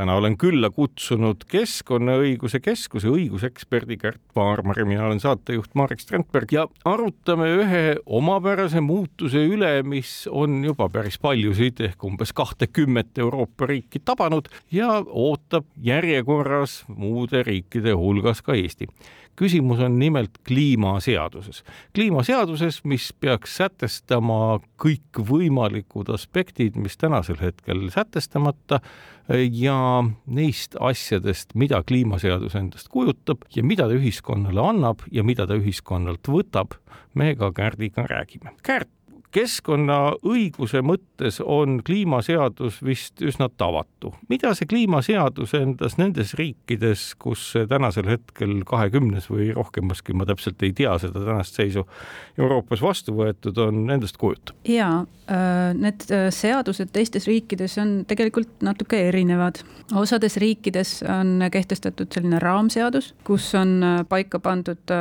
täna olen külla kutsunud Keskkonnaõiguse Keskuse õiguseksperdi Kärt Vaarmari, mina olen saatejuht Marek Strandberg ja arutame ühe omapärase muutuse üle, mis on juba päris paljusid ehk umbes kahtekümmet Euroopa riiki tabanud ja ootab järjekorras muude riikide hulgas ka Eesti küsimus on nimelt kliimaseaduses. kliimaseaduses, mis peaks sätestama kõikvõimalikud aspektid, mis tänasel hetkel sätestamata ja neist asjadest, mida kliimaseadus endast kujutab ja mida ta ühiskonnale annab ja mida ta ühiskonnalt võtab, me ka Kärdiga räägime. Kärt, keskkonnaõiguse mõttes on kliimaseadus vist üsna tavatu. mida see kliimaseadus endas nendes riikides, kus tänasel hetkel kahekümnes või rohkemaski, ma täpselt ei tea seda tänast seisu, Euroopas vastu võetud on, endast kujutab? jaa, äh, need äh, seadused teistes riikides on tegelikult natuke erinevad. osades riikides on kehtestatud selline raamseadus, kus on äh, paika pandud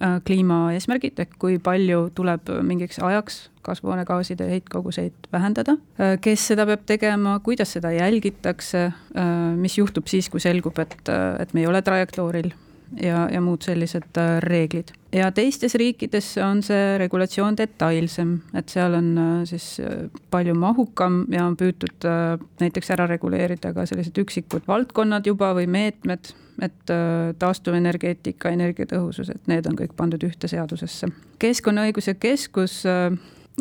kliimaeesmärgid ehk kui palju tuleb mingiks ajaks kasvuhoonegaaside heitkoguseid vähendada. Äh, kes seda peab tegema, kuidas seda jälgitakse, äh, mis juhtub siis, kui selgub, et, et me ei ole trajektooril ja, ja muud sellised reeglid. Ja teistes riikides on see regulatsioon detailsem, et seal on siis palju mahukam ja on püütud näiteks ära reguleerida ka sellised üksikud valdkonnad juba või meetmed et äh, taastuvenergeetika, energiatõhusus, et need on kõik pandud ühte seadusesse. keskkonnaõiguse keskus äh,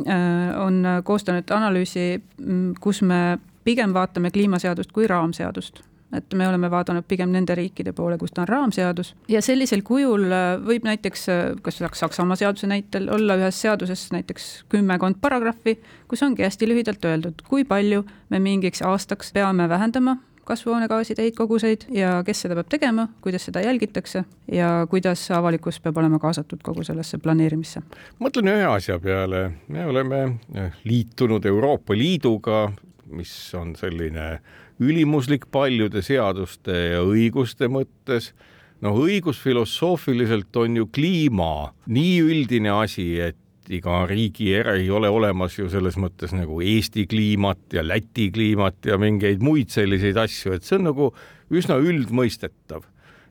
äh, on koostanud analüüsi, mm, kus me pigem vaatame kliimaseadust kui raamseadust et me oleme vaadanud pigem nende riikide poole, kus ta on raamseadus ja sellisel kujul võib näiteks, kas Saksamaa seaduse näitel olla ühes seaduses näiteks kümmekond paragrahvi, kus ongi hästi lühidalt öeldud, kui palju me mingiks aastaks peame vähendama kasvuhoonegaaside heitkoguseid ja kes seda peab tegema, kuidas seda jälgitakse ja kuidas avalikkus peab olema kaasatud kogu sellesse planeerimisse. mõtlen ühe asja peale, me oleme eh, liitunud Euroopa Liiduga, mis on selline ülimuslik paljude seaduste ja õiguste mõttes. noh, õigusfilosoofiliselt on ju kliima nii üldine asi, et iga riigi ere ei ole olemas ju selles mõttes nagu Eesti kliimat ja Läti kliimat ja mingeid muid selliseid asju, et see on nagu üsna üldmõistetav.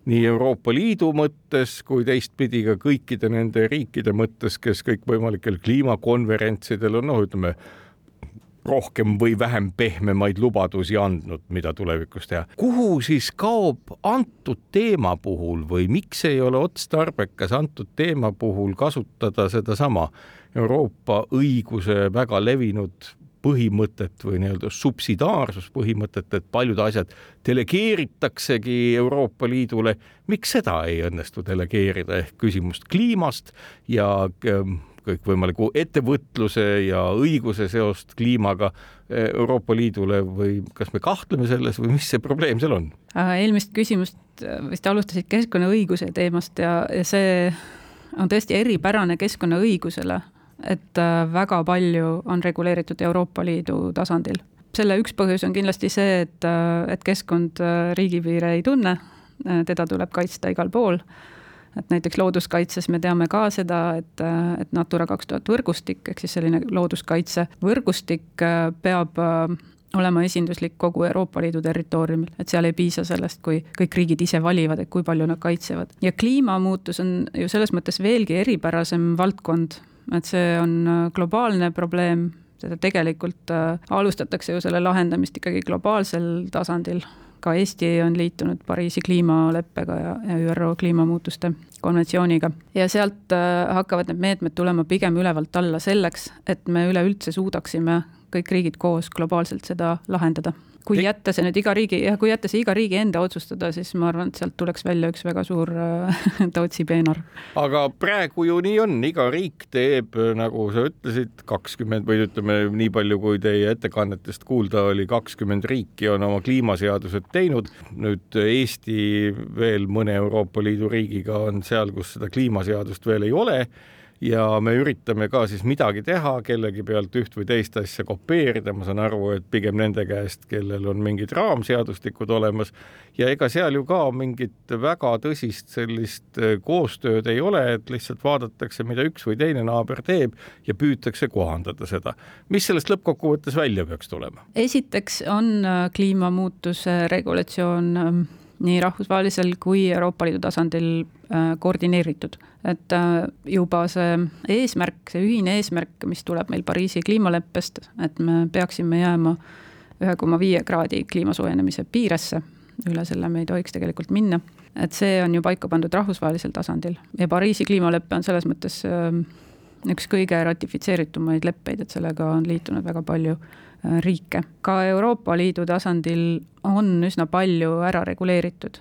nii Euroopa Liidu mõttes kui teistpidi ka kõikide nende riikide mõttes, kes kõikvõimalikel kliimakonverentsidel on, noh, ütleme rohkem või vähem pehmemaid lubadusi andnud, mida tulevikus teha. kuhu siis kaob antud teema puhul või miks ei ole otstarbekas antud teema puhul kasutada sedasama Euroopa õiguse väga levinud põhimõtet või nii-öelda subsidiaarsuspõhimõtet, et paljud asjad delegeeritaksegi Euroopa Liidule. miks seda ei õnnestu delegeerida ehk küsimust kliimast ja ähm, kõikvõimaliku ettevõtluse ja õiguse seost kliimaga eh, Euroopa Liidule või kas me kahtleme selles või mis see probleem seal on? eelmist küsimust äh, vist alustasid keskkonnaõiguse teemast ja, ja see on tõesti eripärane keskkonnaõigusele, et äh, väga palju on reguleeritud Euroopa Liidu tasandil. selle üks põhjus on kindlasti see, et, äh, et keskkond riigipiire ei tunne, teda tuleb kaitsta igal pool et näiteks looduskaitses me teame ka seda, et, et Natura kaks tuhat võrgustik ehk siis selline looduskaitsevõrgustik äh, peab äh, olema esinduslik kogu Euroopa Liidu territooriumil, et seal ei piisa sellest, kui kõik riigid ise valivad, et kui palju nad kaitsevad. ja kliimamuutus on ju selles mõttes veelgi eripärasem valdkond, et see on äh, globaalne probleem, seda tegelikult alustatakse ju selle lahendamist ikkagi globaalsel tasandil ka Eesti on liitunud Pariisi kliimaleppega ja, ja ÜRO kliimamuutuste konventsiooniga. ja sealt äh, hakkavad need meetmed tulema pigem ülevalt alla selleks, et me üleüldse suudaksime kõik riigid koos globaalselt seda lahendada kui jätta see nüüd iga riigi, jah, kui jätta see iga riigi enda otsustada, siis ma arvan, et sealt tuleks välja üks väga suur äh, Tootsi peenar. aga praegu ju nii on, iga riik teeb, nagu sa ütlesid, kakskümmend või ütleme nii palju, kui teie ettekannetest kuulda oli, kakskümmend riiki on oma kliimaseadused teinud. nüüd Eesti veel mõne Euroopa Liidu riigiga on seal, kus seda kliimaseadust veel ei ole ja me üritame ka siis midagi teha, kellegi pealt üht või teist asja kopeerida, ma saan aru, et pigem nende käest, kellel on mingid raamseadustikud olemas ja ega seal ju ka mingit väga tõsist sellist äh, koostööd ei ole, et lihtsalt vaadatakse, mida üks või teine naaber teeb ja püütakse kohandada seda. mis sellest lõppkokkuvõttes välja peaks tulema? esiteks on äh, kliimamuutuse regulatsioon ähm, nii rahvusvahelisel kui Euroopa Liidu tasandil äh, koordineeritud. et äh, juba see eesmärk, see ühine eesmärk, mis tuleb meil Pariisi kliimaleppest, et me peaksime jääma ühe koma viie kraadi kliima soojenemise piiresse, üle selle me ei tohiks tegelikult minna, et see on ju paika pandud rahvusvahelisel tasandil ja Pariisi kliimalepe on selles mõttes äh, üks kõige ratifitseeritumaid leppeid, et sellega on liitunud väga palju Äh, riike. ka Euroopa Liidu tasandil on üsna palju ära reguleeritud.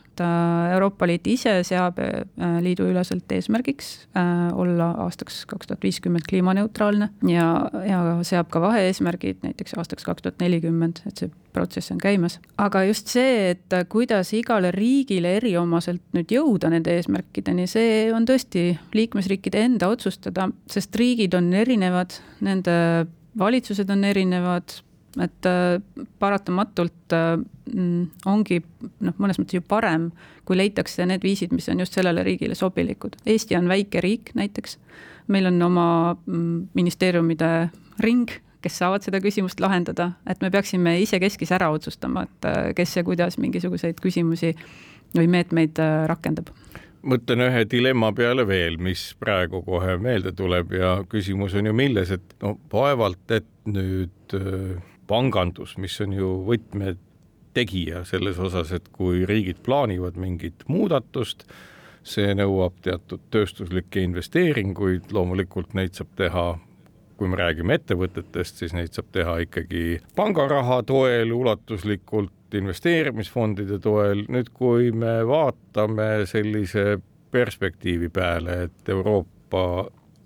Euroopa Liit ise seab äh, liiduüleselt eesmärgiks äh, olla aastaks kaks tuhat viiskümmend kliimaneutraalne ja, ja seab ka vahe-eesmärgid näiteks aastaks kaks tuhat nelikümmend, et see protsess on käimas. aga just see, et kuidas igale riigile eriomaselt nüüd jõuda nende eesmärkideni, see on tõesti liikmesriikide enda otsustada, sest riigid on erinevad, nende valitsused on erinevad, et äh, paratamatult äh, mm, ongi noh, mõnes mõttes ju parem, kui leitakse need viisid, mis on just sellele riigile sobilikud. Eesti on väike riik näiteks, meil on oma mm, ministeeriumide ring, kes saavad seda küsimust lahendada, et me peaksime isekeskis ära otsustama, et äh, kes ja kuidas mingisuguseid küsimusi või meetmeid rakendab mõtlen ühe dilemma peale veel, mis praegu kohe meelde tuleb ja küsimus on ju milles, et no vaevalt, et nüüd pangandus, mis on ju võtmetegija selles osas, et kui riigid plaanivad mingit muudatust, see nõuab teatud tööstuslikke investeeringuid, loomulikult neid saab teha kui me räägime ettevõtetest, siis neid saab teha ikkagi pangaraha toel ulatuslikult, investeerimisfondide toel. nüüd, kui me vaatame sellise perspektiivi peale, et Euroopa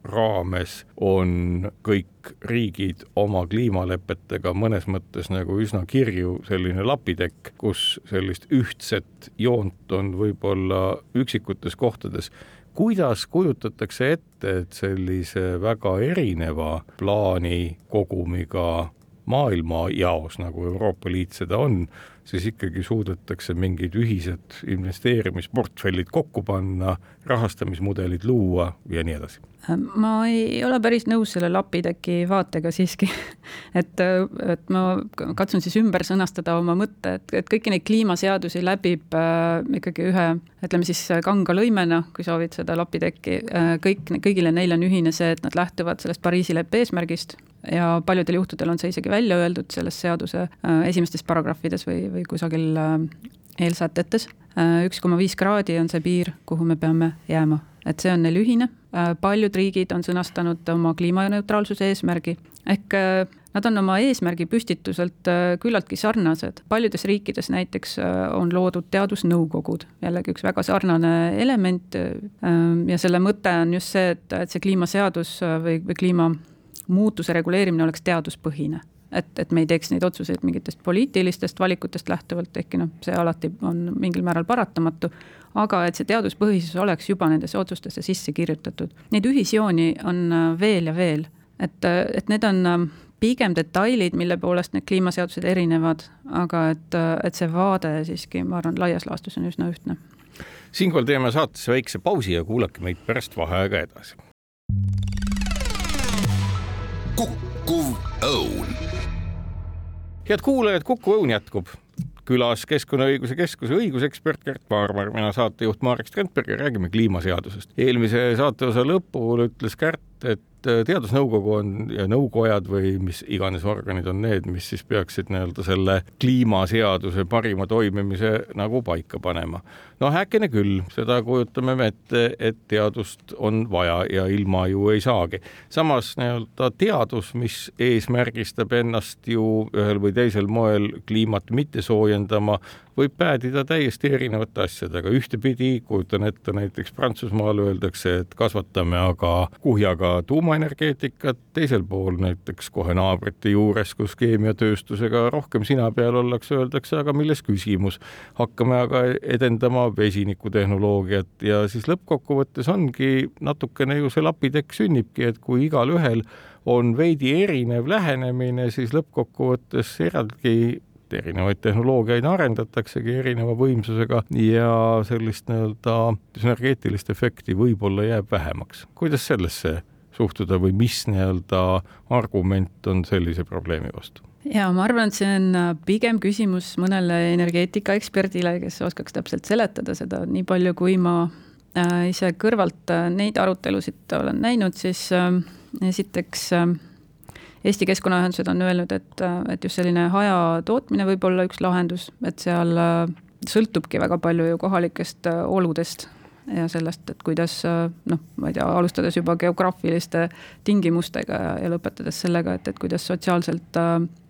raames on kõik riigid oma kliimalepetega mõnes mõttes nagu üsna kirju selline lapitekk, kus sellist ühtset joont on võib-olla üksikutes kohtades. kuidas kujutatakse ette, et sellise väga erineva plaani kogumiga maailmajaos, nagu Euroopa Liit seda on, siis ikkagi suudetakse mingid ühised investeerimisportfellid kokku panna, rahastamismudelid luua ja nii edasi ma ei ole päris nõus selle lapiteki vaatega siiski et, et ma katsun siis ümber sõnastada oma mõtte, et, et kõiki neid kliimaseadusi läbib äh, ikkagi ühe, ütleme siis kanga lõimena, kui soovid seda lapitekki äh,. kõik, kõigile neile on ühine see, et nad lähtuvad sellest Pariisi leppe eesmärgist ja paljudel juhtudel on see isegi välja öeldud selles seaduse äh, esimestes paragrahvides või, või kusagil äh, eelsätetes. Äh, üks koma viis kraadi on see piir, kuhu me peame jääma et see on neil ühine. Äh, paljud riigid on sõnastanud oma kliimaneutraalsuse eesmärgi ehk äh, nad on oma eesmärgi püstituselt äh, küllaltki sarnased. paljudes riikides näiteks on loodud teadusnõukogud, jällegi üks väga sarnane element. ja selle mõte on just see, et, et see kliimaseadus või, või kliimamuutuse reguleerimine oleks teaduspõhine et, et me ei teeks neid otsuseid mingitest poliitilistest valikutest lähtuvalt, ehkki noh, see alati on mingil määral paratamatu, aga et see teaduspõhisus oleks juba nendesse otsustesse sisse kirjutatud. Neid ühisjooni on äh, veel ja veel, et, äh, et need on äh, pigem detailid, mille poolest need kliimaseadused erinevad, aga et, et see vaade siiski, ma arvan, laias laastus on üsna ühtne. siinkohal teeme saatesse väikse pausi ja kuulake meid pärast vaheaega edasi. kukkuv õun head kuulajad, Kuku Õun jätkub. Külas Keskkonnaõiguse Keskuse õigusekspert Gert Paarmar, mina saatejuht Marek Strandberg ja räägime kliimaseadusest. eelmise saateosa lõpul ütles Kärt, et Teadusnõukogu on ja nõukojad või mis iganes organid on need, mis siis peaksid nii-öelda selle kliimaseaduse parima toimimise nagu paika panema. no häkene küll, seda kujutame me ette, et teadust on vaja ja ilma ju ei saagi. samas nii-öelda teadus, mis eesmärgistab ennast ju ühel või teisel moel kliimat mitte soojendama, võib päädida täiesti erinevate asjadega, ühtepidi kujutan ette näiteks Prantsusmaal öeldakse, et kasvatame aga kuhjaga tuumaenergeetikat, teisel pool näiteks kohe naabrite juures, kus keemiatööstusega rohkem sina peal ollakse, öeldakse, aga milles küsimus. hakkame aga edendama vesinikutehnoloogiat ja siis lõppkokkuvõttes ongi natukene ju see lapitekk sünnibki, et kui igalühel on veidi erinev lähenemine, siis lõppkokkuvõttes eraldi erinevaid tehnoloogiaid arendataksegi erineva võimsusega ja sellist nii-öelda sünergeetilist efekti võib-olla jääb vähemaks. kuidas sellesse suhtuda või mis nii-öelda argument on sellise probleemi vastu? ja ma arvan, et see on äh, pigem küsimus mõnele energeetikaeksperdile, kes oskaks täpselt seletada seda, nii palju kui ma äh, ise kõrvalt äh, neid arutelusid olen näinud, siis esiteks Eesti Keskkonnaühendused on öelnud, et, et just selline hajatootmine võib olla üks lahendus, et seal äh, sõltubki väga palju ju kohalikest äh, oludest ja sellest, et kuidas äh, noh, ma ei tea, alustades juba geograafiliste tingimustega ja, lõpetades sellega, et, et kuidas sotsiaalselt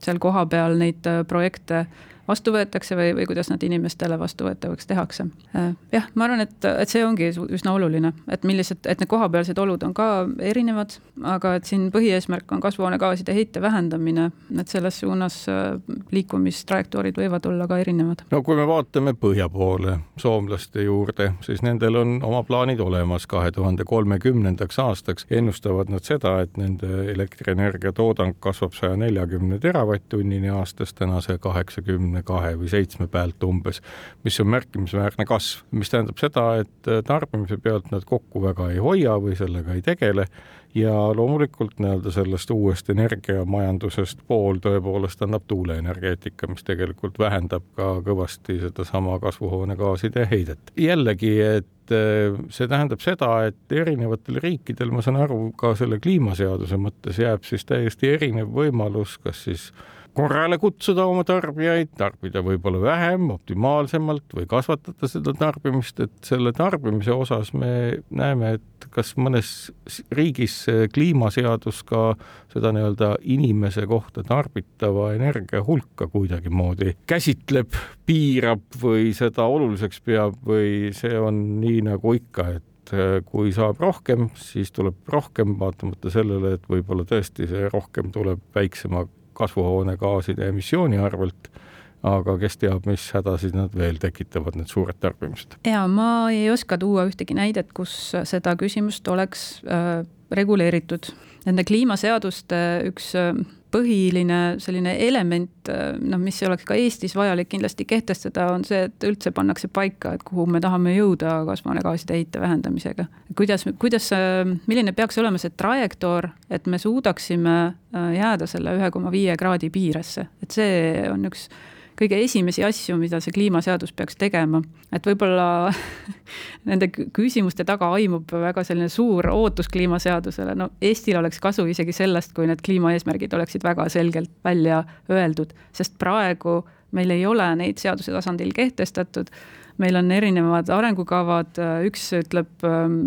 seal kohapeal neid projekte vastu võetakse või, või kuidas nad inimestele vastuvõetavaks tehakse. Äh, jah, ma arvan, et, et see ongi üsna oluline, et millised, et need kohapealsed olud on ka erinevad, aga et siin põhieesmärk on kasvuhoonegaaside heite vähendamine, et selles suunas äh, liikumistrajektoorid võivad olla ka erinevad. no kui me vaatame põhja poole, soomlaste juurde, siis nendel on oma plaanid olemas kahe tuhande kolmekümnendaks aastaks, ennustavad nad seda, et nende elektrienergia toodang kasvab saja neljakümne teravatt-tunnini aastas tänase kaheksakümne kahekümne kahe või seitsme pealt umbes, mis on märkimisväärne kasv, mis tähendab seda, et äh, tarbimise pealt nad kokku väga ei hoia või sellega ei tegele ja loomulikult nii-öelda sellest uuest energiamajandusest pool tõepoolest annab tuuleenergeetika, mis tegelikult vähendab ka kõvasti sedasama kasvuhoonegaaside heidet. jällegi, et äh, see tähendab seda, et erinevatel riikidel, ma saan aru, ka selle kliimaseaduse mõttes jääb siis täiesti erinev võimalus, kas siis korrale kutsuda oma tarbijaid, tarbida võib-olla vähem, optimaalsemalt või kasvatada seda tarbimist, et selle tarbimise osas me näeme, et kas mõnes riigis kliimaseadus ka seda nii-öelda inimese kohta tarbitava energia hulka kuidagimoodi käsitleb, piirab või seda oluliseks peab või see on nii nagu ikka, et kui saab rohkem, siis tuleb rohkem, vaatamata sellele, et võib-olla tõesti see rohkem tuleb väiksema kasvuhoonegaaside emissiooni arvelt, aga kes teab, mis hädasid nad veel tekitavad, need suured tarbimised. ja ma ei oska tuua ühtegi näidet, kus seda küsimust oleks äh, reguleeritud. Nende kliimaseaduste üks äh, põhiline selline element, noh, mis oleks ka Eestis vajalik kindlasti kehtestada, on see, et üldse pannakse paika, et kuhu me tahame jõuda kasvuhoonegaaside heite vähendamisega. kuidas, kuidas, milline peaks olema see trajektoor, et me suudaksime äh, jääda selle ühe koma viie kraadi piiresse, et see on üks kõige esimesi asju, mida see kliimaseadus peaks tegema. et võib-olla nende küsimuste taga aimub väga selline suur ootus kliimaseadusele, no Eestil oleks kasu isegi sellest, kui need kliimaeesmärgid oleksid väga selgelt välja öeldud, sest praegu meil ei ole neid seaduse tasandil kehtestatud. Meil on erinevad arengukavad, üks ütleb,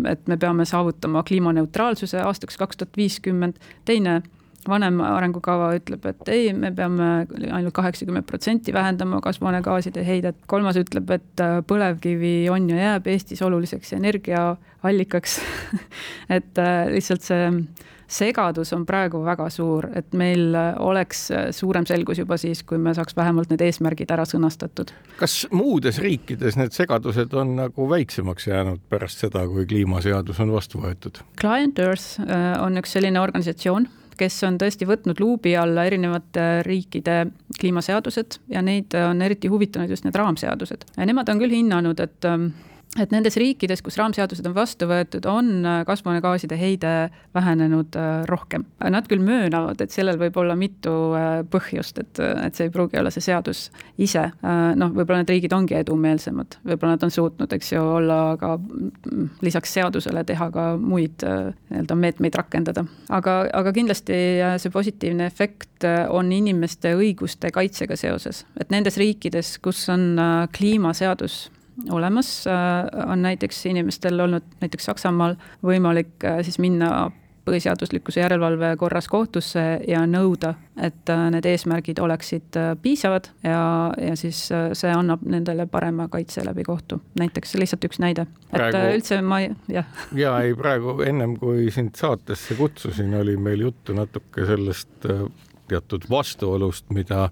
et me peame saavutama kliimaneutraalsuse aastaks kaks tuhat viiskümmend, teine vanem arengukava ütleb, et ei, me peame ainult kaheksakümmend protsenti vähendama kasvuhoonegaaside heidet, kolmas ütleb, et äh, põlevkivi on ja jääb Eestis oluliseks energiaallikaks et äh, lihtsalt see segadus on praegu väga suur, et meil oleks suurem selgus juba siis, kui me saaks vähemalt need eesmärgid ära sõnastatud. kas muudes riikides need segadused on nagu väiksemaks jäänud pärast seda, kui kliimaseadus on vastu võetud? Client Earth äh, on üks selline organisatsioon kes on tõesti võtnud luubi alla erinevate riikide kliimaseadused ja neid on eriti huvitanud just need raamseadused. Nemad on küll hinnanud, et ähm, et nendes riikides, kus raamseadused on vastu võetud, on äh, kasvuhoonegaaside heide vähenenud äh, rohkem. Nad küll möönavad, et sellel võib olla mitu äh, põhjust, et, et see ei pruugi olla see seadus ise. noh, võib-olla need riigid ongi edumeelsemad, võib-olla nad on suutnud, eks ju, olla ka mm, lisaks seadusele teha ka muid nii-öelda meetmeid rakendada. aga, aga kindlasti see positiivne efekt on inimeste õiguste kaitsega seoses, et nendes riikides, kus on kliimaseadus olemas, äh, on näiteks inimestel olnud näiteks Saksamaal võimalik äh, siis minna põhiseaduslikkuse järelevalve korras kohtusse ja nõuda, et äh, need eesmärgid oleksid piisavad ja, ja siis see annab nendele parema kaitse läbi kohtu. näiteks lihtsalt üks näide, et üldse ma ei, jah. ja ei, praegu ennem kui sind saatesse kutsusin, oli meil juttu natuke sellest teatud vastuolust, mida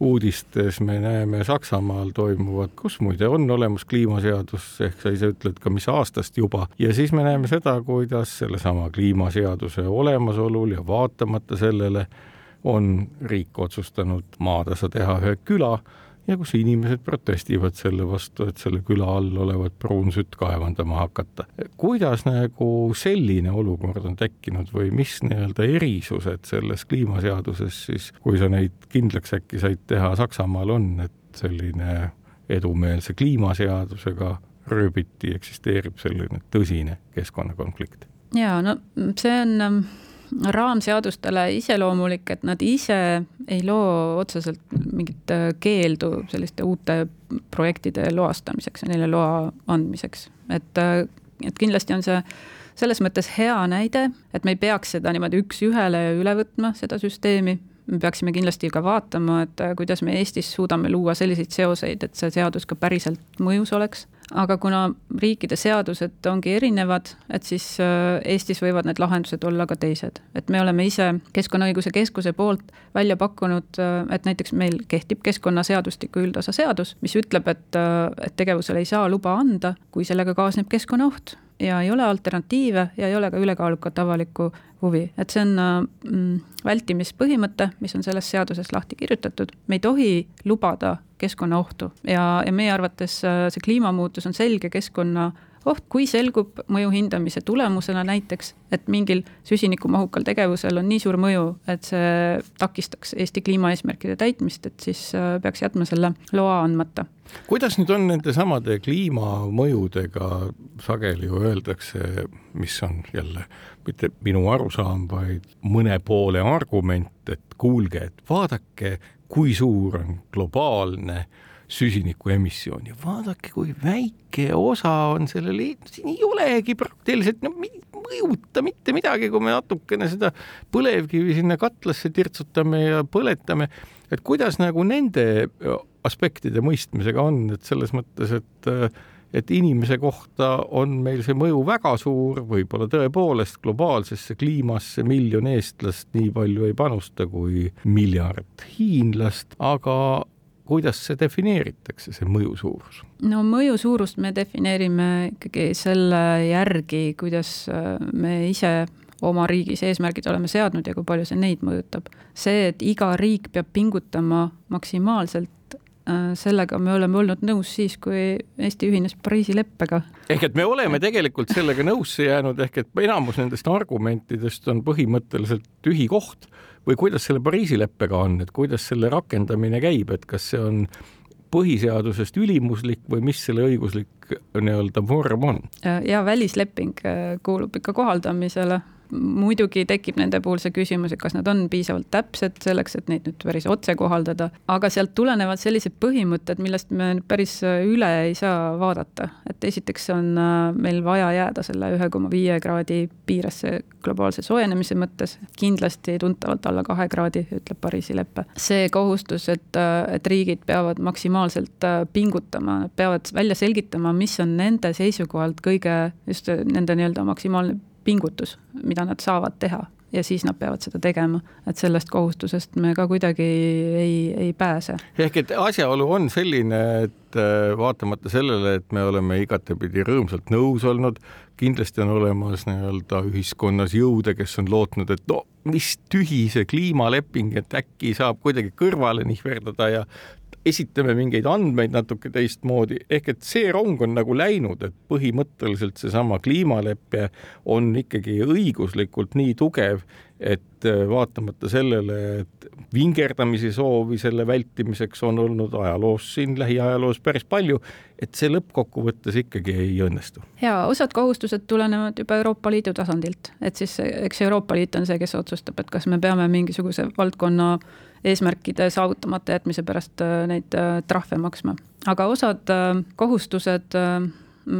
uudistes me näeme Saksamaal toimuvat, kus muide on olemas kliimaseadus, ehk sa ise ütled ka, mis aastast juba, ja siis me näeme seda, kuidas sellesama kliimaseaduse olemasolul ja vaatamata sellele on riik otsustanud maatasa teha ühe küla ja kus inimesed protestivad selle vastu, et selle küla all olevat pruunsütt kaevandama hakata. kuidas nagu selline olukord on tekkinud või mis nii-öelda erisused selles kliimaseaduses siis, kui sa neid kindlaks äkki said teha, Saksamaal on, et selline edumeelse kliimaseadusega rööbiti eksisteerib selline tõsine keskkonnakonflikt? jaa, no see on ähm, raamseadustele iseloomulik, et nad ise ei loo otseselt mingit äh, keeldu selliste uute projektide loastamiseks ja neile loa andmiseks. et, äh, et kindlasti on see selles mõttes hea näide, et me ei peaks seda niimoodi üks-ühele üle võtma, seda süsteemi, me peaksime kindlasti ka vaatama, et äh, kuidas me Eestis suudame luua selliseid seoseid, et see seadus ka päriselt mõjus oleks aga kuna riikide seadused ongi erinevad, et siis äh, Eestis võivad need lahendused olla ka teised. et me oleme ise Keskkonnaõiguse Keskuse poolt välja pakkunud, äh, et näiteks meil kehtib keskkonnaseadustiku üldosa seadus, mis ütleb, et, äh, et tegevusele ei saa luba anda, kui sellega kaasneb keskkonnaoht ja ei ole alternatiive ja ei ole ka ülekaalukat avalikku huvi, et see on mm, vältimispõhimõte, mis on selles seaduses lahti kirjutatud, me ei tohi lubada keskkonnaohtu ja, ja meie arvates äh, see kliimamuutus on selge keskkonna oht, kui selgub mõju hindamise tulemusena näiteks, et mingil süsinikumahukal tegevusel on nii suur mõju, et see takistaks Eesti kliimaeesmärkide täitmist, et siis äh, peaks jätma selle loa andmata. kuidas nüüd on nende samade kliimamõjudega, sageli ju öeldakse, mis on jälle mitte minu arusaam, vaid mõne poole argument, et kuulge, et vaadake, kui suur on globaalne süsiniku emissioon ja vaadake, kui väike osa on sellel, siin ei olegi praktiliselt no, mõjuta mitte midagi, kui me natukene seda põlevkivi sinna katlasse tirtsutame ja põletame, et kuidas nagu nende aspektide mõistmisega on, et selles mõttes, et et inimese kohta on meil see mõju väga suur, võib-olla tõepoolest globaalsesse kliimasse miljon eestlast nii palju ei panusta kui miljard hiinlast, aga kuidas see defineeritakse, see mõju suurus? no mõju suurust me defineerime ikkagi selle järgi, kuidas äh, me ise oma riigis eesmärgid oleme seadnud ja kui palju see neid mõjutab. see, et iga riik peab pingutama maksimaalselt Äh, sellega me oleme olnud nõus siis, kui Eesti ühines Pariisi leppega. ehk et me oleme tegelikult sellega nõusse jäänud, ehk et enamus nendest argumentidest on põhimõtteliselt tühi koht või kuidas selle Pariisi leppega on, et kuidas selle rakendamine käib, et kas see on põhiseadusest ülimuslik või mis selle õiguslik nii-öelda vorm on? ja välisleping äh, kuulub ikka kohaldamisele muidugi tekib nende puhul see küsimus, et kas nad on piisavalt täpsed selleks, et neid nüüd päris otse kohaldada, aga sealt tulenevad sellised põhimõtted, millest me päris üle ei saa vaadata. et esiteks on äh, meil vaja jääda selle ühe koma viie kraadi piiresse globaalse soojenemise mõttes, kindlasti tuntavalt alla kahe kraadi, ütleb Pariisi lepe. see kohustus, et, äh, et riigid peavad maksimaalselt äh, pingutama, peavad välja selgitama, mis on nende seisukohalt kõige just nende nii-öelda maksimaalne pingutus, mida nad saavad teha ja siis nad peavad seda tegema, et sellest kohustusest me ka kuidagi ei, ei pääse. ehk et asjaolu on selline, et äh, vaatamata sellele, et me oleme igatepidi rõõmsalt nõus olnud, kindlasti on olemas nii-öelda ühiskonnas jõude, kes on lootnud, et no mis tühi see kliimaleping, et äkki saab kuidagi kõrvale nihverdada ja esitame mingeid andmeid natuke teistmoodi, ehk et see rong on nagu läinud, et põhimõtteliselt seesama kliimalepe on ikkagi õiguslikult nii tugev, et äh, vaatamata sellele, et vingerdamise soovi selle vältimiseks on olnud ajaloos siin lähiajaloos päris palju, et see lõppkokkuvõttes ikkagi ei õnnestu. ja osad kohustused tulenevad juba Euroopa Liidu tasandilt, et siis eks Euroopa Liit on see, kes otsustab, et kas me peame mingisuguse valdkonna eesmärkide saavutamata jätmise pärast äh, neid äh, trahve maksma. aga osad kohustused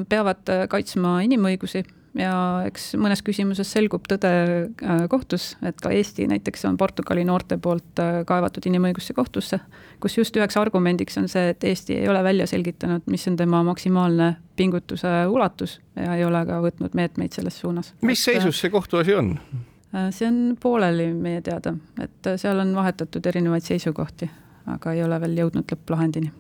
peavad kaitsma inimõigusi ja eks mõnes küsimuses selgub tõde äh, kohtus, et ka Eesti näiteks on Portugali noorte poolt äh, kaevatud inimõigusse kohtusse, kus just üheks argumendiks on see, et Eesti ei ole välja selgitanud, mis on tema maksimaalne pingutuse ulatus ja ei ole ka võtnud meetmeid selles suunas. mis äh, seisus see kohtuasi on? See on pooleli meie teada, et seal on vahetatud erinevaid seisukohti, aga ei ole veel jõudnud lõpplahendini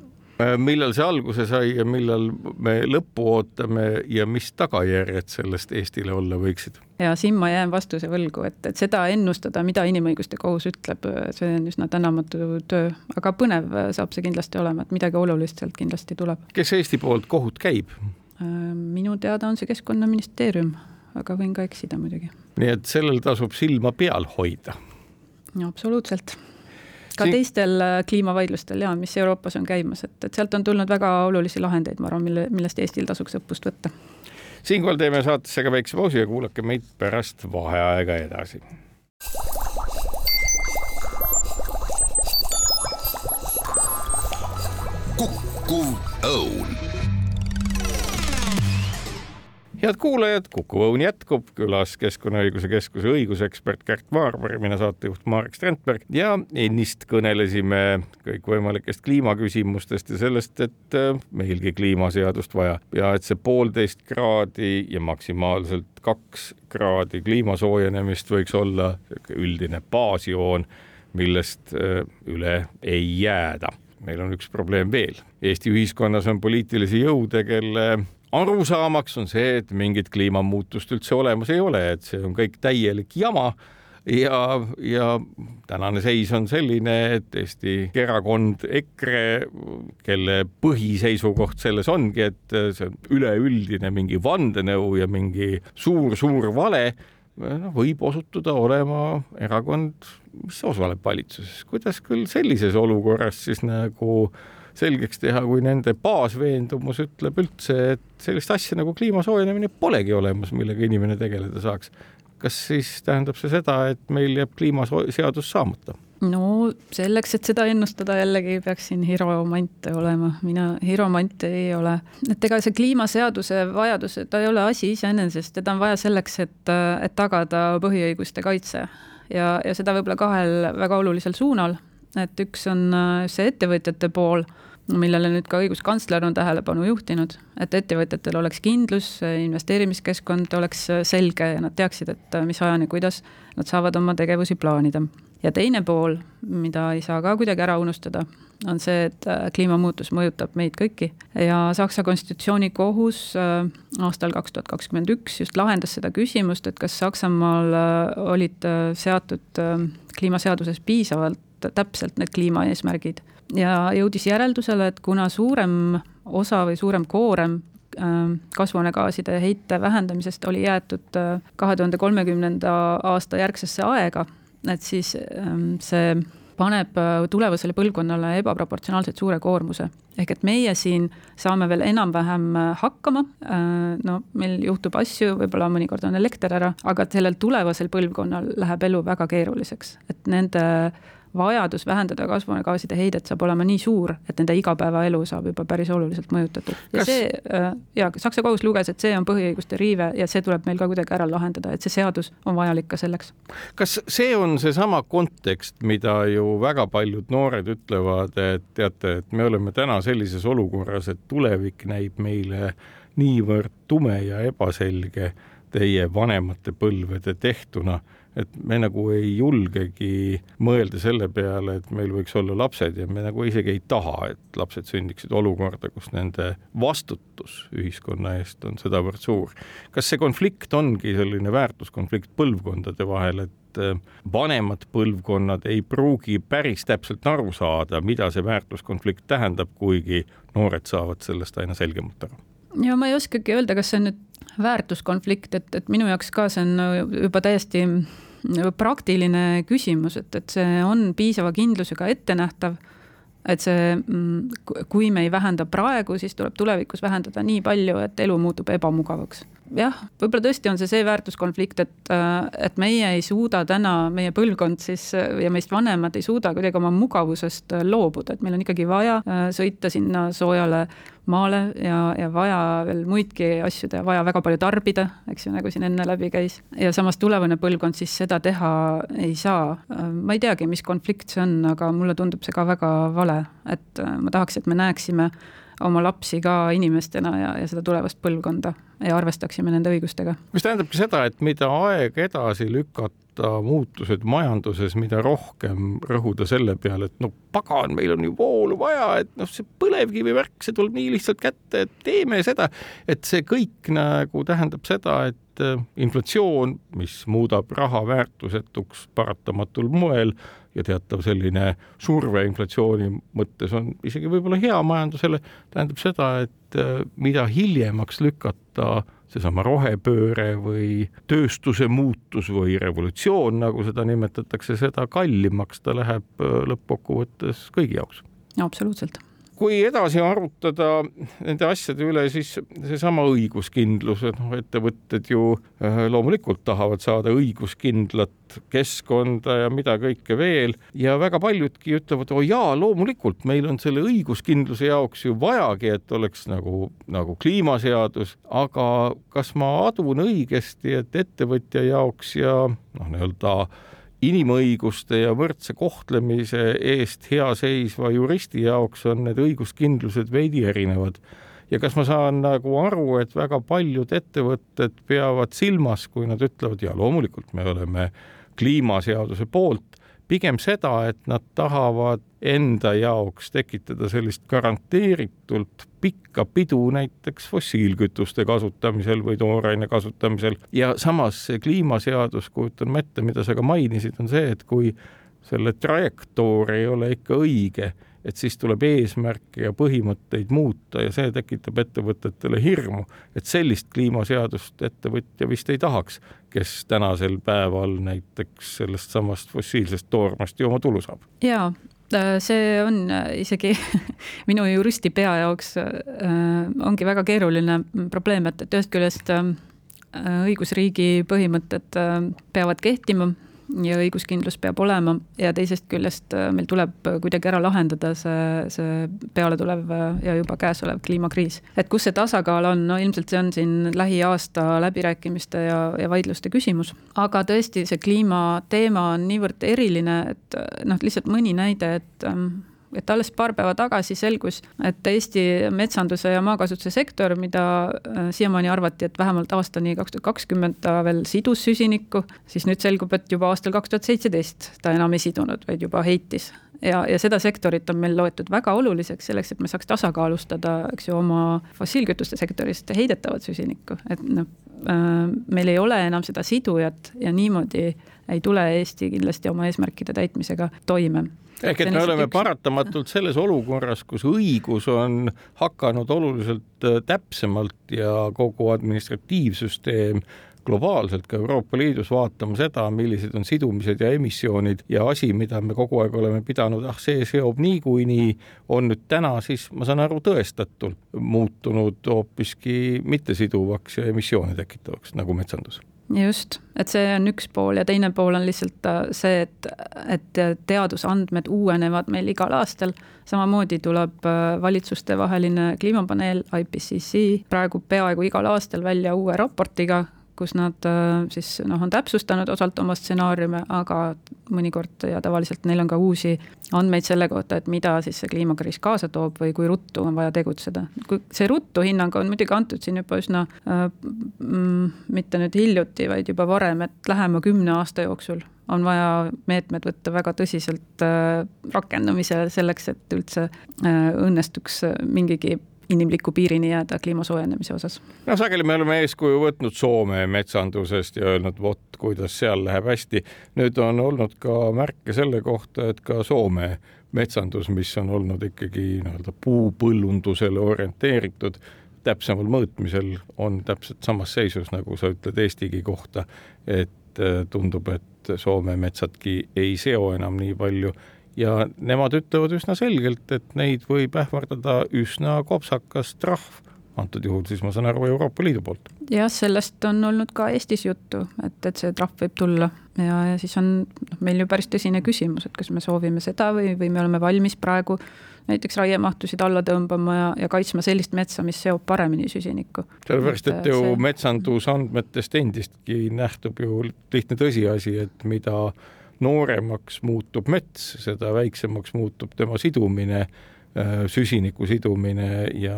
Äh, millal see alguse sai ja millal me lõppu ootame ja mis tagajärjed sellest Eestile olla võiksid? ja siin ma jään vastuse võlgu, et, et seda ennustada, mida inimõiguste kohus ütleb, see on üsna tänamatu töö, aga põnev saab see kindlasti olema, et midagi olulist sealt kindlasti tuleb. kes Eesti poolt kohut käib? Äh, minu teada on see Keskkonnaministeerium, aga võin ka eksida muidugi. nii et sellel tasub silma peal hoida? absoluutselt ka Siin... teistel äh, kliimavaidlustel ja mis Euroopas on käimas, et, et sealt on tulnud väga olulisi lahendeid, ma arvan, mille, millest Eestil tasuks õppust võtta. siinkohal teeme saatesse ka väikse pausi ja kuulake meid pärast vaheaega edasi. kukkuv head kuulajad, Kuku Õun jätkub, külas Keskkonnaõiguse Keskuse õigusekspert Kärt Vaarber, mina saatejuht Marek Strandberg ja ennist kõnelesime kõikvõimalikest kliimaküsimustest ja sellest, et äh, meilgi kliimaseadust vaja ja et see poolteist kraadi ja maksimaalselt kaks kraadi kliima soojenemist võiks olla üldine baasjoon, millest äh, üle ei jääda meil on üks probleem veel. Eesti ühiskonnas on poliitilisi jõude, kelle arusaamaks on see, et mingit kliimamuutust üldse olemas ei ole, et see on kõik täielik jama ja, ja tänane seis on selline, et Eesti erakond EKRE, kelle põhiseisukoht selles ongi, et see on üleüldine mingi vandenõu ja mingi suur-suur vale, noh, võib osutuda olema erakond, mis osaleb valitsuses. kuidas küll sellises olukorras siis nagu selgeks teha, kui nende baasveendumus ütleb üldse, et sellist asja nagu kliima soojenemine polegi olemas, millega inimene tegeleda saaks. kas siis tähendab see seda, et meil jääb kliimaseadus saamata? no selleks, et seda ennustada jällegi peaksin hiromant olema, mina hiromant ei ole. et ega see kliimaseaduse vajadus, ta ei ole asi iseenesest, teda on vaja selleks, et, et tagada põhiõiguste kaitse ja, ja seda võib-olla kahel väga olulisel suunal, et üks on see ettevõtjate pool millele nüüd ka õiguskantsler on tähelepanu juhtinud, et ettevõtjatel oleks kindlus, investeerimiskeskkond oleks selge ja nad teaksid, et mis ajani, kuidas nad saavad oma tegevusi plaanida. ja teine pool, mida ei saa ka kuidagi ära unustada, on see, et kliimamuutus mõjutab meid kõiki ja Saksa konstitutsioonikohus äh, aastal kaks tuhat kakskümmend üks just lahendas seda küsimust, et kas Saksamaal äh, olid äh, seatud kliimaseaduses piisavalt täpselt need kliimaeesmärgid ja jõudis järeldusele, et kuna suurem osa või suurem koorem ähm, kasvuhoonegaaside heite vähendamisest oli jäetud äh, kahe tuhande kolmekümnenda aasta järgsesse aega, et siis ähm, see paneb äh, tulevasele põlvkonnale ebaproportsionaalselt suure koormuse. ehk et meie siin saame veel enam-vähem äh, hakkama, no meil juhtub asju, võib-olla mõnikord on elekter ära, aga sellel tulevasel põlvkonnal läheb elu väga keeruliseks, et nende vajadus vähendada kasvuhoonegaaside heidet saab olema nii suur, et nende igapäevaelu saab juba päris oluliselt mõjutatud. ja Kas... see äh, ja Saksa kohus luges, et see on põhiõiguste riive ja see tuleb meil ka kuidagi ära lahendada, et see seadus on vajalik ka selleks. kas see on seesama kontekst, mida ju väga paljud noored ütlevad, et teate, et me oleme täna sellises olukorras, et tulevik näib meile niivõrd tume ja ebaselge teie vanemate põlvede tehtuna et me nagu ei julgegi mõelda selle peale, et meil võiks olla lapsed ja me nagu isegi ei taha, et lapsed sündiksid olukorda, kus nende vastutus ühiskonna eest on sedavõrd suur. kas see konflikt ongi selline väärtuskonflikt põlvkondade vahel, et äh, vanemad põlvkonnad ei pruugi päris täpselt aru saada, mida see väärtuskonflikt tähendab, kuigi noored saavad sellest aina selgemalt aru? ja ma ei oskagi öelda, kas see on nüüd väärtuskonflikt, et, et minu jaoks ka see on juba täiesti praktiline küsimus, et, et see on piisava kindlusega ettenähtav et see, mm, kui me ei vähenda praegu, siis tuleb tulevikus vähendada nii palju, et elu muutub ebamugavaks. jah, võib-olla tõesti on see see väärtuskonflikt, et, et meie ei suuda täna, meie põlvkond siis ja meist vanemad ei suuda kuidagi oma mugavusest loobuda, et meil on ikkagi vaja äh, sõita sinna soojale maale ja, ja vaja veel muidki asju teha, vaja väga palju tarbida, eks ju, nagu siin enne läbi käis. ja samas tulevane põlvkond siis seda teha ei saa. ma ei teagi, mis konflikt see on, aga mulle tundub see ka väga vale, et ma tahaks, et me näeksime oma lapsi ka inimestena ja, ja seda tulevast põlvkonda ja arvestaksime nende õigustega. mis tähendabki seda, et mida aeg edasi lükata, muutused majanduses, mida rohkem rõhuda selle peale, et no pagan, meil on ju voolu vaja, et noh, see põlevkivi värk, see tuleb nii lihtsalt kätte, et teeme seda, et see kõik nagu tähendab seda, et äh, inflatsioon, mis muudab raha väärtusetuks paratamatul moel, ja teatav selline surve inflatsiooni mõttes on isegi võib-olla hea majandusele, tähendab seda, et äh, mida hiljemaks lükata seesama rohepööre või tööstuse muutus või revolutsioon, nagu seda nimetatakse, seda kallimaks ta läheb äh, lõppkokkuvõttes kõigi jaoks. absoluutselt kui edasi arutada nende asjade üle, siis seesama õiguskindlus, et noh, ettevõtted ju äh, loomulikult tahavad saada õiguskindlat keskkonda ja mida kõike veel. Ja väga paljudki ütlevad, oo jaa, loomulikult meil on selle õiguskindluse jaoks ju vajagi, et oleks nagu, nagu kliimaseadus, aga kas ma adun õigesti, et ettevõtja jaoks ja noh, nii-öelda inimõiguste ja võrdse kohtlemise eest hea seisva juristi jaoks on need õiguskindlused veidi erinevad. ja kas ma saan nagu aru, et väga paljud ettevõtted peavad silmas, kui nad ütlevad, ja loomulikult me oleme kliimaseaduse poolt, pigem seda, et nad tahavad enda jaoks tekitada sellist garanteeritult pikka pidu näiteks fossiilkütuste kasutamisel või tooraine kasutamisel. Ja samas see kliimaseadus, kujutan ma ette, mida sa ka mainisid, on see, et kui selle trajektoor ei ole ikka õige et siis tuleb eesmärke ja põhimõtteid muuta ja see tekitab ettevõtetele hirmu, et sellist kliimaseadust ettevõtja vist ei tahaks, kes tänasel päeval näiteks sellest samast fossiilsest toormast ju oma tulu saab. jaa, äh, see on äh, isegi minu juristi pea jaoks äh, ongi väga keeruline probleem, et, et ühest küljest õigusriigi põhimõtted peavad kehtima ja õiguskindlus peab olema ja teisest küljest äh, meil tuleb kuidagi ära lahendada see, see pealetulev äh, ja juba käesolev kliimakriis. et kus see tasakaal on, no ilmselt see on siin lähiaasta läbirääkimiste ja, ja vaidluste küsimus. aga tõesti, see kliimateema on niivõrd eriline, et äh, noh, lihtsalt mõni näide, et ähm, et alles paar päeva tagasi selgus, et Eesti metsanduse ja maakasutuse sektor, mida äh, siiamaani arvati, et vähemalt aastani kaks tuhat kakskümmend ta veel sidus süsinikku, siis nüüd selgub, et juba aastal kaks tuhat seitseteist ta enam ei sidunud, vaid juba heitis. Ja, ja seda sektorit on meil loetud väga oluliseks selleks, et me saaks tasakaalustada, eks ju, oma fossiilkütuste sektorist heidetavat süsinikku, et noh, äh, meil ei ole enam seda sidujat ja niimoodi ei tule Eesti kindlasti oma eesmärkide täitmisega toime ehk et me oleme üks... paratamatult selles olukorras, kus õigus on hakanud oluliselt äh, täpsemalt ja kogu administratiivsüsteem globaalselt ka Euroopa Liidus vaatama seda, millised on sidumised ja emissioonid ja asi, mida me kogu aeg oleme pidanud, ah, see seob niikuinii, on nüüd täna siis, ma saan aru, tõestatult muutunud hoopiski mittesiduvaks ja emissioone tekitavaks, nagu metsandus just, et see on üks pool ja teine pool on lihtsalt äh, see, et, et teadusandmed uuenevad meil igal aastal. samamoodi tuleb äh, valitsustevaheline kliimapaneel IPCC praegu peaaegu igal aastal välja uue raportiga, kus nad siis noh, on täpsustanud osalt oma stsenaariume, aga mõnikord ja tavaliselt neil on ka uusi andmeid selle kohta, et mida siis see kliimakriis kaasa toob või kui ruttu on vaja tegutseda. kui see ruttu hinnang on muidugi antud siin juba üsna äh, mm, mitte nüüd hiljuti, vaid juba varem, et lähema kümne aasta jooksul on vaja meetmed võtta väga tõsiselt äh, rakendamisele selleks, et üldse äh, õnnestuks mingigi inimliku piirini jääda kliima soojenemise osas. no sageli me oleme eeskuju võtnud Soome metsandusest ja öelnud, vot kuidas seal läheb hästi. nüüd on olnud ka märke selle kohta, et ka Soome metsandus, mis on olnud ikkagi nii-öelda puupõllundusele orienteeritud, täpsemal mõõtmisel on täpselt samas seisus, nagu sa ütled Eestigi kohta, et äh, tundub, et Soome metsadki ei seo enam nii palju ja nemad ütlevad üsna selgelt, et neid võib ähvardada üsna kopsakas trahv, antud juhul siis ma saan aru Euroopa Liidu poolt. jah, sellest on olnud ka Eestis juttu, et, et see trahv võib tulla ja, ja siis on noh, meil ju päris tõsine küsimus, et kas me soovime seda või, või me oleme valmis praegu näiteks raiemahtusid alla tõmbama ja, ja kaitsma sellist metsa, mis seob paremini süsinikku. sellepärast, et ju see... metsandusandmetest endistki nähtub ju lihtne tõsiasi, et mida nooremaks muutub mets, seda väiksemaks muutub tema sidumine, äh, süsiniku sidumine ja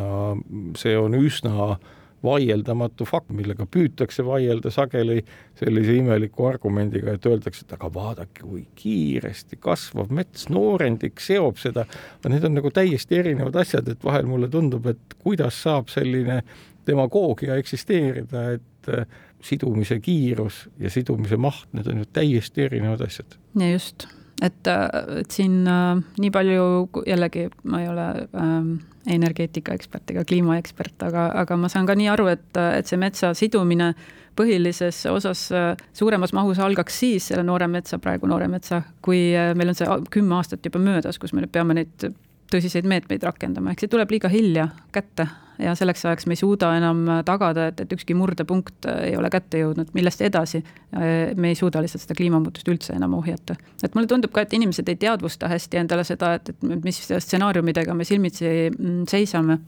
see on üsna vaieldamatu fakt, millega püütakse vaielda sageli sellise imeliku argumendiga, et öeldakse, et aga vaadake, kui kiiresti kasvav mets, noorendik seob seda. Need on nagu täiesti erinevad asjad, et vahel mulle tundub, et kuidas saab selline demagoogia eksisteerida, et äh, sidumise kiirus ja sidumise maht, need on ju täiesti erinevad asjad. ja just, et, et siin äh, nii palju jällegi ma ei ole ähm, energeetikaekspert ega kliimaekspert, aga, aga ma saan ka nii aru, et, et see metsa sidumine põhilises osas äh, suuremas mahus algaks siis selle noore metsa, praegu noore metsa, kui äh, meil on see kümme aastat juba möödas, kus me nüüd peame neid tõsiseid meetmeid rakendama, ehk see tuleb liiga hilja kätte ja selleks ajaks me ei suuda enam tagada, et, et ükski murdepunkt ei ole kätte jõudnud, millest edasi me ei suuda lihtsalt seda kliimamuutust üldse enam ohjata. et mulle tundub ka, et inimesed ei teadvusta hästi endale seda, et, et mis stsenaariumidega me silmitsi mm, seisame.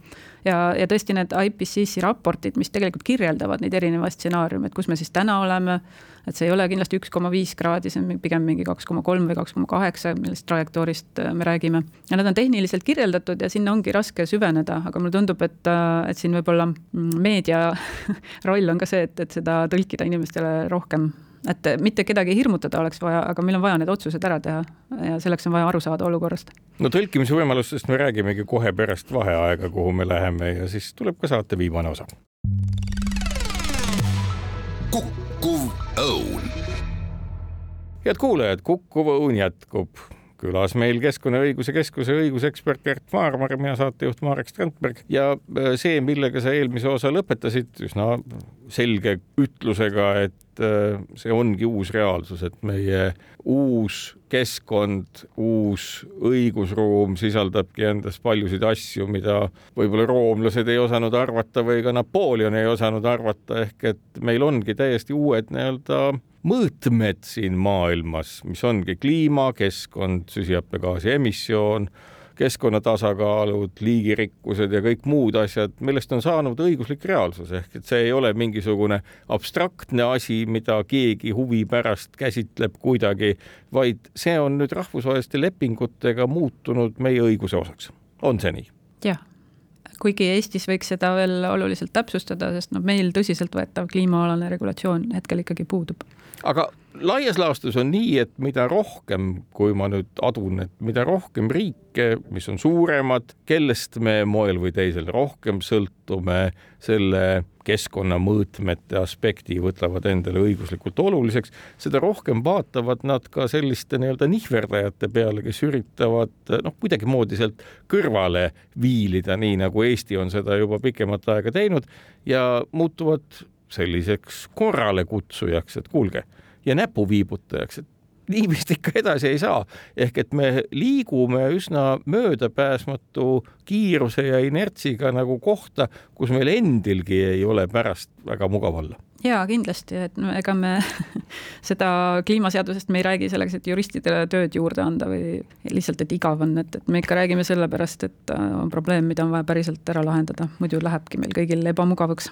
ja, ja tõesti need IPCC raportid, mis tegelikult kirjeldavad neid erinevaid stsenaariume, et kus me siis täna oleme et see ei ole kindlasti üks koma viis kraadi, see on pigem mingi kaks koma kolm või kaks koma kaheksa, millest trajektoorist äh, me räägime. ja nad on tehniliselt kirjeldatud ja sinna ongi raske süveneda, aga mulle tundub, et, äh, et siin võib-olla mm, meedia roll on ka see, et, et seda tõlkida inimestele rohkem et mitte kedagi hirmutada oleks vaja, aga meil on vaja need otsused ära teha ja selleks on vaja aru saada olukorrast. no tõlkimise võimalustest me räägimegi kohe pärast vaheaega, kuhu me läheme ja siis tuleb ka saate viimane osa. Head kuulajad, Kukkuv õun jätkub. külas meil Keskkonnaõiguse Keskuse õigusekspert Gert Maarmar, mina saatejuht Marek Strandberg ja äh, see, millega sa eelmise osa lõpetasid, üsna selge ütlusega, et äh, see ongi uus reaalsus, et meie uus keskkond, uus õigusruum sisaldabki endas paljusid asju, mida võib-olla roomlased ei osanud arvata või ka Napoleon ei osanud arvata, ehk et meil ongi täiesti uued nii-öelda mõõtmed siin maailmas, mis ongi kliima, keskkond, süsihappegaasi emissioon, keskkonna tasakaalud, liigirikkused ja kõik muud asjad, millest on saanud õiguslik reaalsus, ehk et see ei ole mingisugune abstraktne asi, mida keegi huvi pärast käsitleb kuidagi, vaid see on nüüd rahvusvaheliste lepingutega muutunud meie õiguse osaks. on see nii? jah kuigi Eestis võiks seda veel oluliselt täpsustada, sest noh, meil tõsiseltvõetav kliimaalane regulatsioon hetkel ikkagi puudub. Aga laias laastus on nii, et mida rohkem, kui ma nüüd adun, et mida rohkem riike, mis on suuremad, kellest me moel või teisel rohkem sõltume, selle keskkonnamõõtmete aspekti võtavad endale õiguslikult oluliseks, seda rohkem vaatavad nad ka selliste nii-öelda nihverdajate peale, kes üritavad noh, kuidagimoodi sealt kõrvale viilida, nii nagu Eesti on seda juba pikemat aega teinud ja muutuvad selliseks korralekutsujaks, et kuulge ja näpuviibutajaks, et nii vist ikka edasi ei saa. ehk et me liigume üsna möödapääsmatu kiiruse ja inertsiga nagu kohta, kus meil endilgi ei ole pärast väga mugav olla. Jaa, kindlasti, et no ega me seda kliimaseadusest me ei räägi selleks, et juristidele tööd juurde anda või lihtsalt, et igav on, et, et me ikka räägime sellepärast, et äh, on probleem, mida on vaja päriselt ära lahendada, muidu lähebki meil kõigil ebamugavaks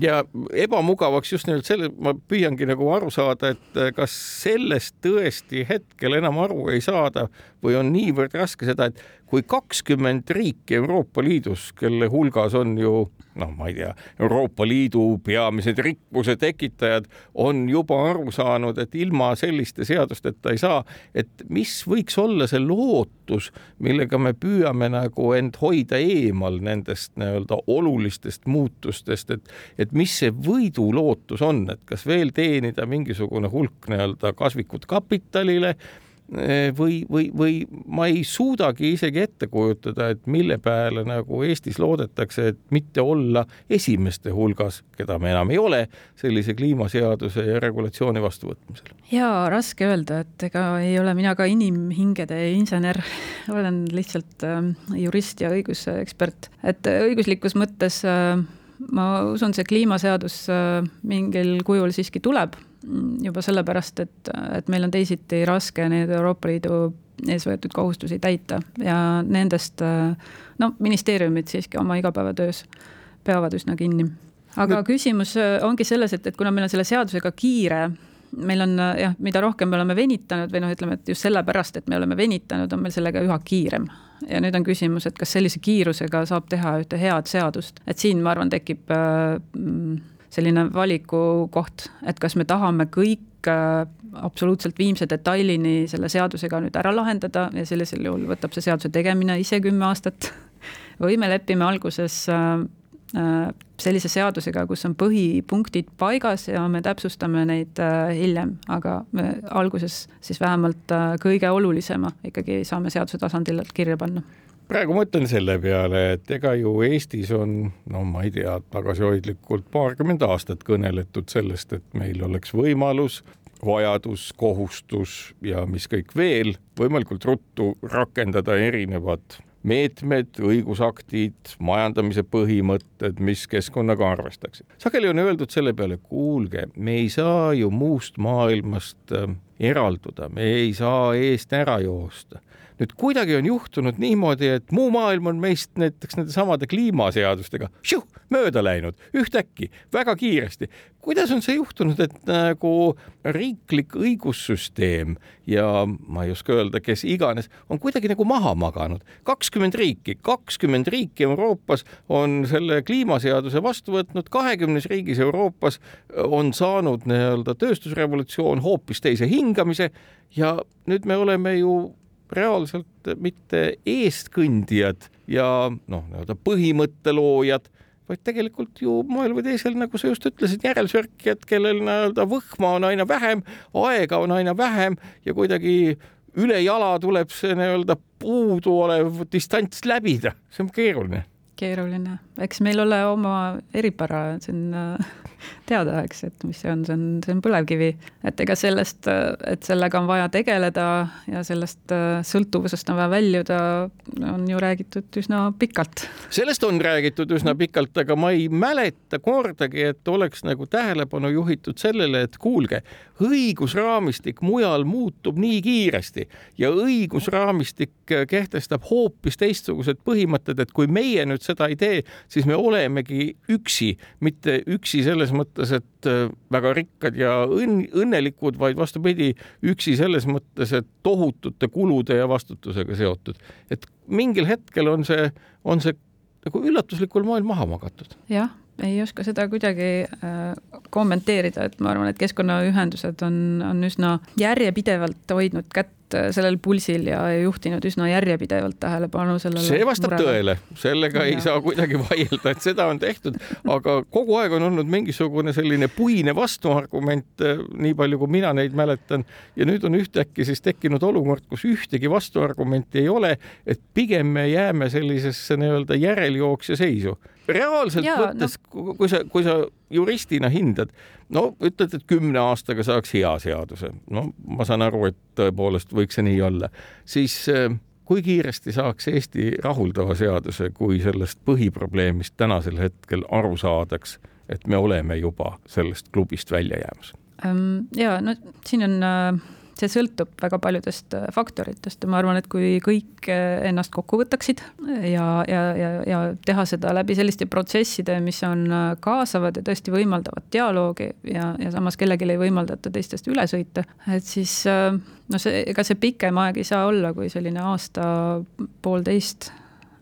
ja ebamugavaks just nimelt selle, ma püüangi nagu aru saada, et äh, kas sellest tõesti hetkel enam aru ei saada või on niivõrd raske seda, et kui kakskümmend riiki Euroopa Liidus, kelle hulgas on ju noh, ma ei tea, Euroopa Liidu peamised rikkuse tekitajad on juba aru saanud, et ilma selliste seadusteta ei saa, et mis võiks olla see lootus, millega me püüame nagu end hoida eemal nendest nii-öelda olulistest muutustest, et, et mis see võidulootus on, et kas veel teenida mingisugune hulk nii-öelda kasvikut kapitalile või, või, või ma ei suudagi isegi ette kujutada, et mille peale nagu Eestis loodetakse, et mitte olla esimeste hulgas, keda me enam ei ole, sellise kliimaseaduse ja regulatsiooni vastuvõtmisel. ja raske öelda, et ega ei ole mina ka inimhingede insener, olen lihtsalt äh, jurist ja õigusekspert, et õiguslikus mõttes äh, ma usun, see kliimaseadus äh, mingil kujul siiski tuleb juba sellepärast, et, et meil on teisiti raske neid Euroopa Liidu ees võetud kohustusi täita ja nendest no ministeeriumid siiski oma igapäevatöös peavad üsna kinni. aga no. küsimus ongi selles, et, et kuna meil on selle seadusega kiire, meil on jah, mida rohkem me oleme venitanud või noh, ütleme, et just sellepärast, et me oleme venitanud, on meil sellega üha kiirem ja nüüd on küsimus, et kas sellise kiirusega saab teha ühte head seadust, et siin ma arvan, tekib äh, selline valikukoht, et kas me tahame kõik äh, absoluutselt viimse detailini selle seadusega nüüd ära lahendada ja sellisel juhul võtab see seaduse tegemine ise kümme aastat. Või me lepime alguses äh, äh, sellise seadusega, kus on põhipunktid paigas ja me täpsustame neid hiljem, aga me alguses siis vähemalt kõige olulisema ikkagi saame seaduse tasandil kirja panna praegu mõtlen selle peale, et ega ju Eestis on, no ma ei tea, tagasihoidlikult paarkümmend aastat kõneletud sellest, et meil oleks võimalus, vajadus, kohustus ja mis kõik veel, võimalikult ruttu rakendada erinevad meetmed, õigusaktid, majandamise põhimõtted, mis keskkonnaga arvestaksid. sageli on öeldud selle peale, kuulge, me ei saa ju muust maailmast äh, eralduda, me ei saa eest ära joosta nüüd kuidagi on juhtunud niimoodi, et muu maailm on meist näiteks nende samade kliimaseadustega šiuh, mööda läinud ühtäkki väga kiiresti. kuidas on see juhtunud, et nagu riiklik õigussüsteem ja ma ei oska öelda, kes iganes on kuidagi nagu maha maganud. kakskümmend riiki, kakskümmend riiki Euroopas on selle kliimaseaduse vastu võtnud, kahekümnes riigis Euroopas on saanud nii-öelda tööstusrevolutsioon hoopis teise hingamise ja nüüd me oleme ju reaalselt mitte eestkõndijad ja noh, nii-öelda põhimõtte loojad, vaid tegelikult ju moel või teisel, nagu sa just ütlesid, järelsörkijad, kellel nii-öelda võhma on aina vähem, aega on aina vähem ja kuidagi ülejala tuleb see nii-öelda puuduolev distants läbida, see on keeruline. keeruline, eks meil ole oma eripära siin teada, eks, et mis see on, see on, see on põlevkivi. et ega sellest, et sellega on vaja tegeleda ja sellest äh, sõltuvusest on vaja väljuda, on ju räägitud üsna pikalt. sellest on räägitud üsna pikalt, aga ma ei mäleta kordagi, et oleks nagu tähelepanu juhitud sellele, et kuulge, õigusraamistik mujal muutub nii kiiresti ja õigusraamistik kehtestab hoopis teistsugused põhimõtted, et kui meie nüüd seda ei tee, siis me olemegi üksi, mitte üksi selles mõttes, et äh, väga rikkad ja õnn, õnnelikud, vaid vastupidi, üksi selles mõttes, et tohutute kulude ja vastutusega seotud. et mingil hetkel on see, on see nagu üllatuslikul moel maha magatud. jah ei oska seda kuidagi äh, kommenteerida, et ma arvan, et keskkonnaühendused on, on üsna järjepidevalt hoidnud kätt sellel pulsil ja juhtinud üsna järjepidevalt tähelepanu sellele. see vastab murele. tõele, sellega ja. ei saa kuidagi vaielda, et seda on tehtud, aga kogu aeg on olnud mingisugune selline puine vastuargument, äh, nii palju kui mina neid mäletan. ja nüüd on ühtäkki siis tekkinud olukord, kus ühtegi vastuargumenti ei ole, et pigem me jääme sellisesse nii-öelda järeljooksja seisu reaalselt ja, võttes no., kui sa, kui sa juristina hindad, no ütled, et kümne aastaga saaks hea seaduse, no ma saan aru, et tõepoolest võiks see nii olla, siis äh, kui kiiresti saaks Eesti rahuldava seaduse, kui sellest põhiprobleemist tänasel hetkel aru saadaks, et me oleme juba sellest klubist välja jäämas? ja no siin on äh, see sõltub väga paljudest äh, faktoritest ja ma arvan, et kui kõik äh, ennast kokku võtaksid ja, ja, ja, ja teha seda läbi selliste protsesside, mis on äh, kaasavad ja tõesti võimaldavad dialoogi ja, ja samas kellelegi ei võimaldata teistest üle sõita, et siis no see, ega see pikem aeg ei saa olla kui selline aasta-poolteist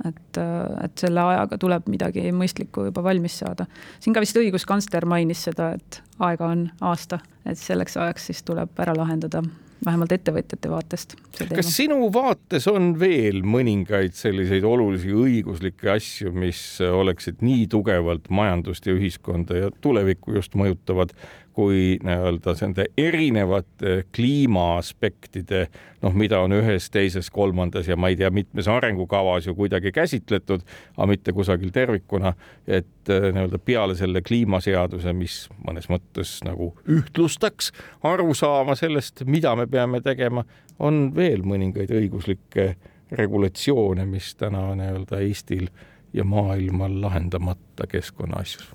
et, et selle ajaga tuleb midagi mõistlikku juba valmis saada. siin ka vist õiguskantsler mainis seda, et aega on aasta, et selleks ajaks siis tuleb ära lahendada vähemalt ettevõtjate vaatest. kas sinu vaates on veel mõningaid selliseid olulisi õiguslikke asju, mis oleksid nii tugevalt majandust ja ühiskonda ja tulevikku just mõjutavad, kui nii-öelda nende erinevate kliimaaspektide, noh, mida on ühes, teises, kolmandas ja ma ei tea, mitmes arengukavas ju kuidagi käsitletud, aga mitte kusagil tervikuna, et äh, nii-öelda peale selle kliimaseaduse, mis mõnes mõttes nagu ühtlustaks arusaama sellest, mida me peame tegema, on veel mõningaid õiguslikke regulatsioone, mis täna nii-öelda Eestil ja maailmal lahendamata keskkonnaasjus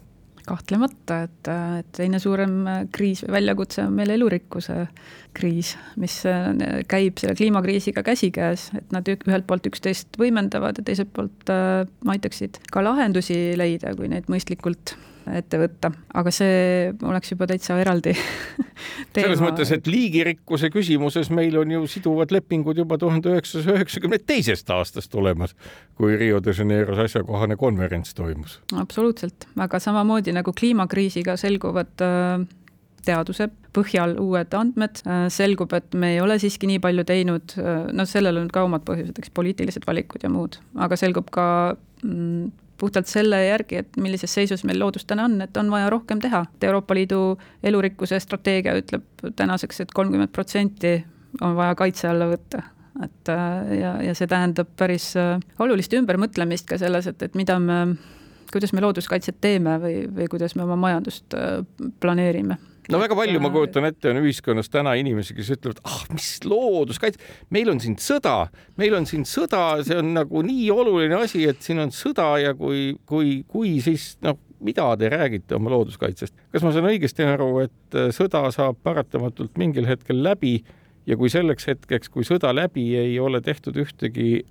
kahtlemata, et, et teine suurem kriis või väljakutse on meil elurikkuse kriis, mis äh, käib selle kliimakriisiga käsikäes, et nad ühelt poolt üksteist võimendavad ja teiselt poolt äh, aitaksid ka lahendusi leida, kui neid mõistlikult ette võtta, aga see oleks juba täitsa eraldi teema. selles mõttes, et liigirikkuse küsimuses meil on ju siduvad lepingud juba tuhande üheksasaja üheksakümne teisest aastast olemas, kui Rio de Janeiros asjakohane konverents toimus. absoluutselt, aga samamoodi nagu kliimakriisiga selguvad äh, teaduse põhjal uued andmed, äh, selgub, et me ei ole siiski nii palju teinud, äh, noh, sellel on ka omad põhjused, eks poliitilised valikud ja muud, aga selgub ka mm, puhtalt selle järgi, et millises seisus meil loodus täna on, et on vaja rohkem teha. Euroopa Liidu elurikkuse strateegia ütleb tänaseks et, et kolmkümmend protsenti on vaja kaitse alla võtta et äh, ja, ja see tähendab päris äh, olulist ümbermõtlemist ka selles, et, et mida me, kuidas me looduskaitset teeme või, või kuidas me oma majandust äh, planeerime no väga palju, ma kujutan ette, on ühiskonnas täna inimesi, kes ütlevad, ah, mis looduskaitse, meil on siin sõda, meil on siin sõda, see on nagu nii oluline asi, et siin on sõda ja kui, kui, kui siis noh, mida te räägite oma looduskaitsest? kas ma saan õigesti aru, et äh, sõda saab paratamatult mingil hetkel läbi ja kui selleks hetkeks, kui sõda läbi ei ole tehtud ühtegi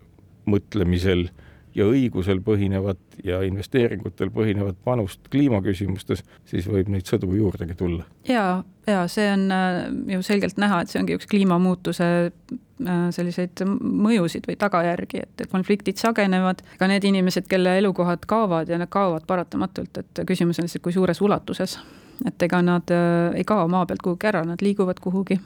mõtlemisel äh, ja õigusel põhinevat ja investeeringutel põhinevat panust kliimaküsimustes, siis võib neid sõdu juurdegi tulla. ja, ja see on äh, ju selgelt näha, et see ongi üks kliimamuutuse äh, selliseid mõjusid või tagajärgi, et konfliktid sagenevad, ka need inimesed, kelle elukohad kaovad ja need kaovad paratamatult, et küsimus on lihtsalt, kui suures ulatuses. et ega nad äh, ei kao maa pealt kuhugi ära, nad liiguvad kuhugi,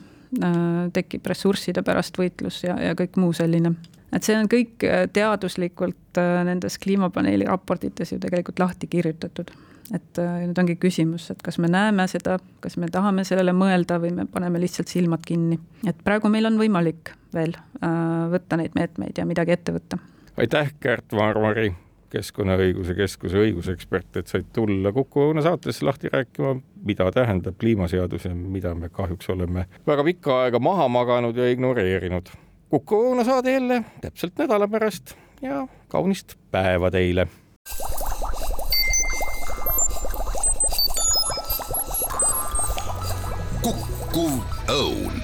tekib ressursside pärast võitlus ja, ja kõik muu selline et see on kõik äh, teaduslikult äh, nendes kliimapaneeli raportites ju tegelikult lahti kirjutatud. et äh, nüüd ongi küsimus, et kas me näeme seda, kas me tahame sellele mõelda või me paneme lihtsalt silmad kinni. et praegu meil on võimalik veel võtta neid meetmeid ja midagi ette võtta. aitäh, Kärt Varvari, Keskkonnaõiguse Keskuse õigusekspert, et said tulla Kuku Õuna saatesse lahti rääkima, mida tähendab kliimaseadus ja mida me kahjuks oleme väga pikka aega maha maganud ja ignoreerinud Kuku Õuna saade jälle täpselt nädala pärast ja kaunist päeva teile. kukkuv õu